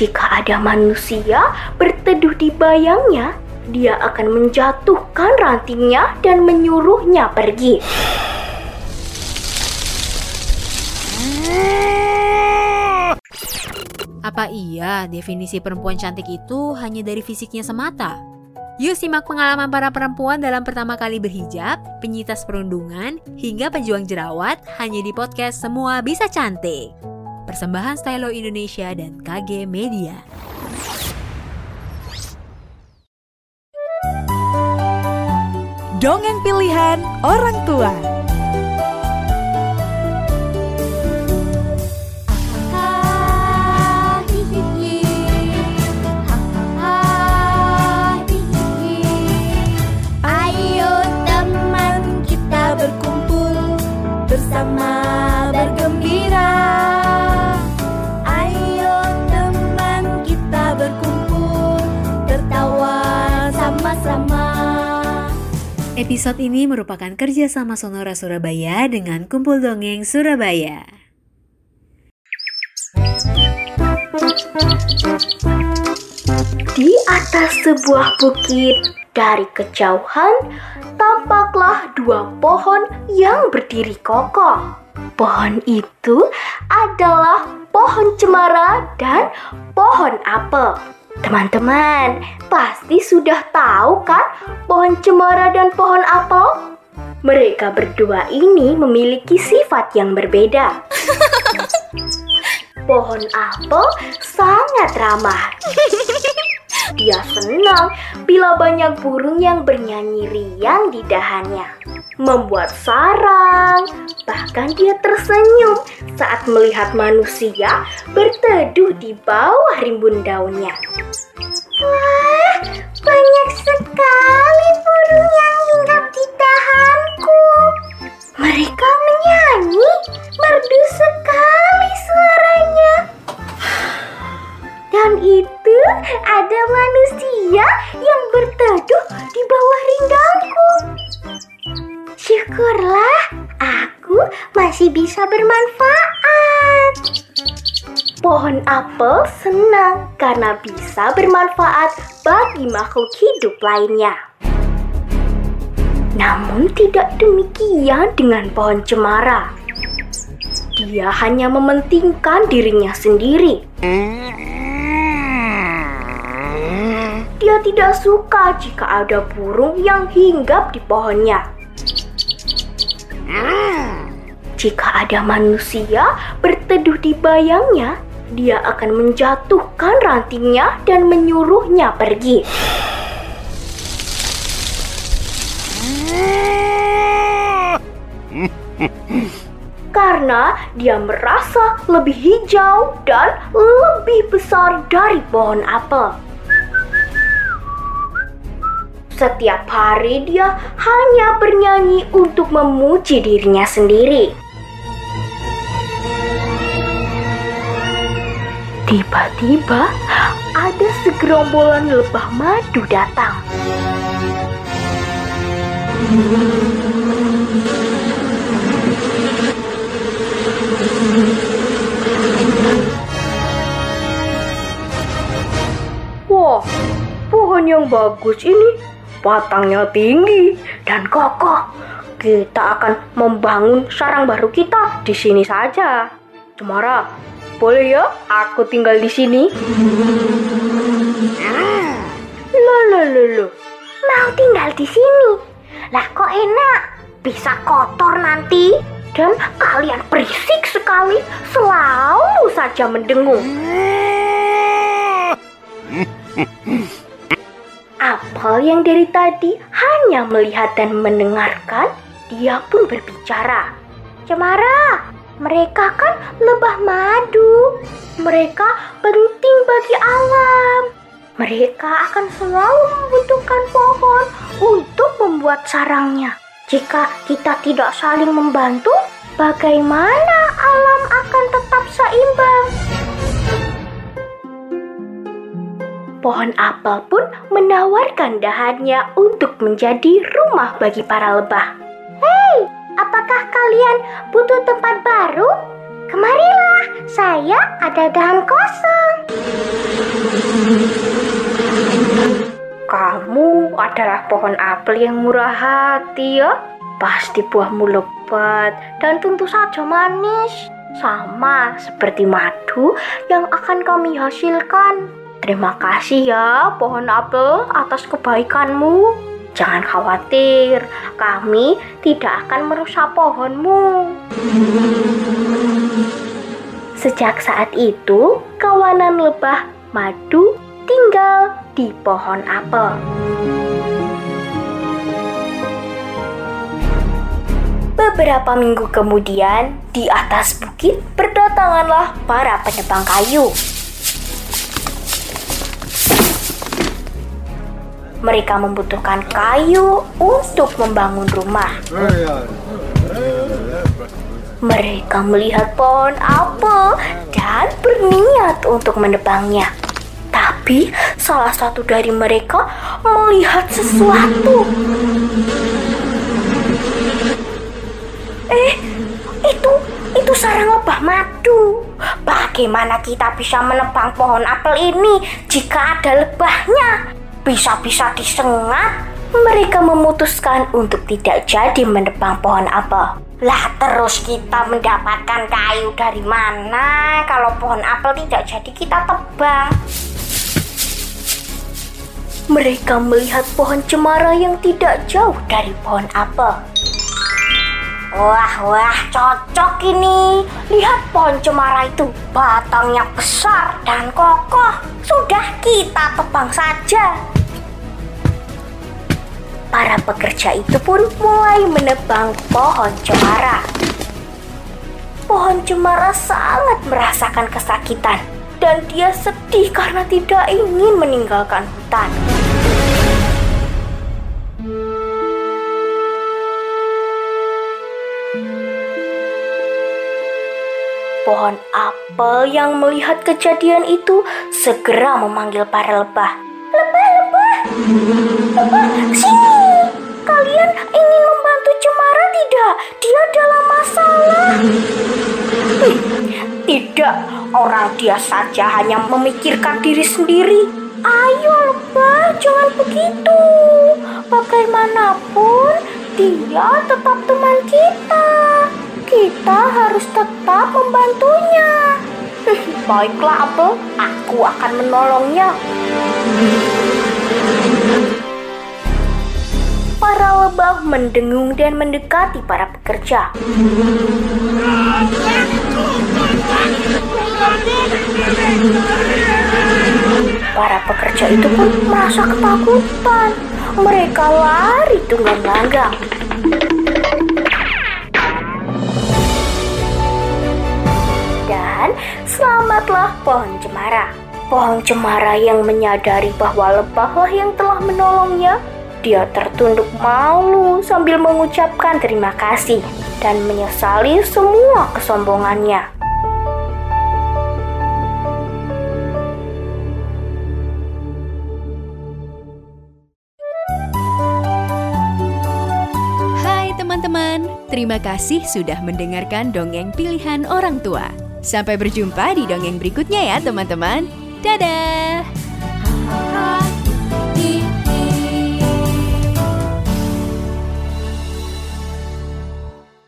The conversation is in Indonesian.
Jika ada manusia berteduh di bayangnya, dia akan menjatuhkan rantingnya dan menyuruhnya pergi. Apa iya definisi perempuan cantik itu hanya dari fisiknya semata? Yuk simak pengalaman para perempuan dalam pertama kali berhijab, penyitas perundungan, hingga penjuang jerawat hanya di podcast Semua Bisa Cantik. Persembahan Stylo Indonesia dan KG Media. Dongeng pilihan orang tua. Episode ini merupakan kerjasama Sonora Surabaya dengan Kumpul Dongeng Surabaya. Di atas sebuah bukit, dari kejauhan, tampaklah dua pohon yang berdiri kokoh. Pohon itu adalah pohon cemara dan pohon apel. Teman-teman, pasti sudah tahu kan pohon cemara dan pohon apel? Mereka berdua ini memiliki sifat yang berbeda. Pohon apel sangat ramah. Dia senang bila banyak burung yang bernyanyi riang di dahannya, membuat sarang. Bahkan dia tersenyum saat melihat manusia berteduh di bawah rimbun daunnya. Wah, banyak sekali burung yang hinggap di dahanku. Mereka menyanyi, merdu sekali suaranya. Bisa bermanfaat. Pohon apel senang karena bisa bermanfaat bagi makhluk hidup lainnya. Namun tidak demikian dengan pohon cemara. Dia hanya mementingkan dirinya sendiri. Dia tidak suka jika ada burung yang hinggap di pohonnya. Jika ada manusia berteduh di bayangnya, dia akan menjatuhkan rantingnya dan menyuruhnya pergi. Karena dia merasa lebih hijau dan lebih besar dari pohon apel. Setiap hari dia hanya bernyanyi untuk memuji dirinya sendiri. Tiba-tiba ada segerombolan lebah madu datang. Wah, pohon yang bagus ini batangnya tinggi dan kokoh. Kita akan membangun sarang baru kita di sini saja. Cemara, boleh ya aku tinggal di sini? Loh, loh, loh, loh. Mau tinggal di sini? Lah kok enak? Bisa kotor nanti. Dan kalian berisik sekali, selalu saja mendengung. Apel yang dari tadi hanya melihat dan mendengarkan, dia pun berbicara. Cemara, mereka kan lebah madu. Mereka penting bagi alam. Mereka akan selalu membutuhkan pohon untuk membuat sarangnya. Jika kita tidak saling membantu, bagaimana alam akan tetap seimbang? Pohon apel pun menawarkan dahannya untuk menjadi rumah bagi para lebah. Apakah kalian butuh tempat baru? Kemarilah, saya ada dahan kosong. Kamu adalah pohon apel yang murah hati ya. Pasti buahmu lebat dan tentu saja manis. Sama seperti madu yang akan kami hasilkan. Terima kasih ya pohon apel atas kebaikanmu. Jangan khawatir, kami tidak akan merusak pohonmu. Sejak saat itu, kawanan lebah madu tinggal di pohon apel. Beberapa minggu kemudian, di atas bukit berdatanganlah para penebang kayu. Mereka membutuhkan kayu untuk membangun rumah. Mereka melihat pohon apel dan berniat untuk menebangnya. Tapi salah satu dari mereka melihat sesuatu. Eh, itu itu sarang lebah madu. Bagaimana kita bisa menebang pohon apel ini jika ada lebahnya? Bisa-bisa disengat. Mereka memutuskan untuk tidak jadi menebang pohon apel. Lah terus kita mendapatkan kayu dari mana kalau pohon apel tidak jadi kita tebang? Mereka melihat pohon cemara yang tidak jauh dari pohon apel. Wah, wah, cocok ini. Lihat pohon cemara itu, batangnya besar dan kokoh. Sudah kita tebang saja. Para pekerja itu pun mulai menebang pohon cemara. Pohon cemara sangat merasakan kesakitan dan dia sedih karena tidak ingin meninggalkan hutan. Apel yang melihat kejadian itu segera memanggil para lebah. Lebah, lebah, lebah, sini. Kalian ingin membantu Cemara tidak? Dia dalam masalah. Tidak, orang dia saja hanya memikirkan diri sendiri. Ayo lebah, jangan begitu. Bagaimanapun, dia tetap teman kita. Kita harus tetap membantunya. Baiklah, Apel. Aku akan menolongnya. Para lebah mendengung dan mendekati para pekerja. Para pekerja itu pun merasa ketakutan. Mereka lari tunggang-langgang. Selamatlah pohon cemara. Pohon cemara yang menyadari bahwa lebahlah yang telah menolongnya. Dia tertunduk malu sambil mengucapkan terima kasih dan menyesali semua kesombongannya. Hai teman-teman, terima kasih sudah mendengarkan dongeng pilihan orang tua. Sampai berjumpa di dongeng berikutnya ya teman-teman. Dadah!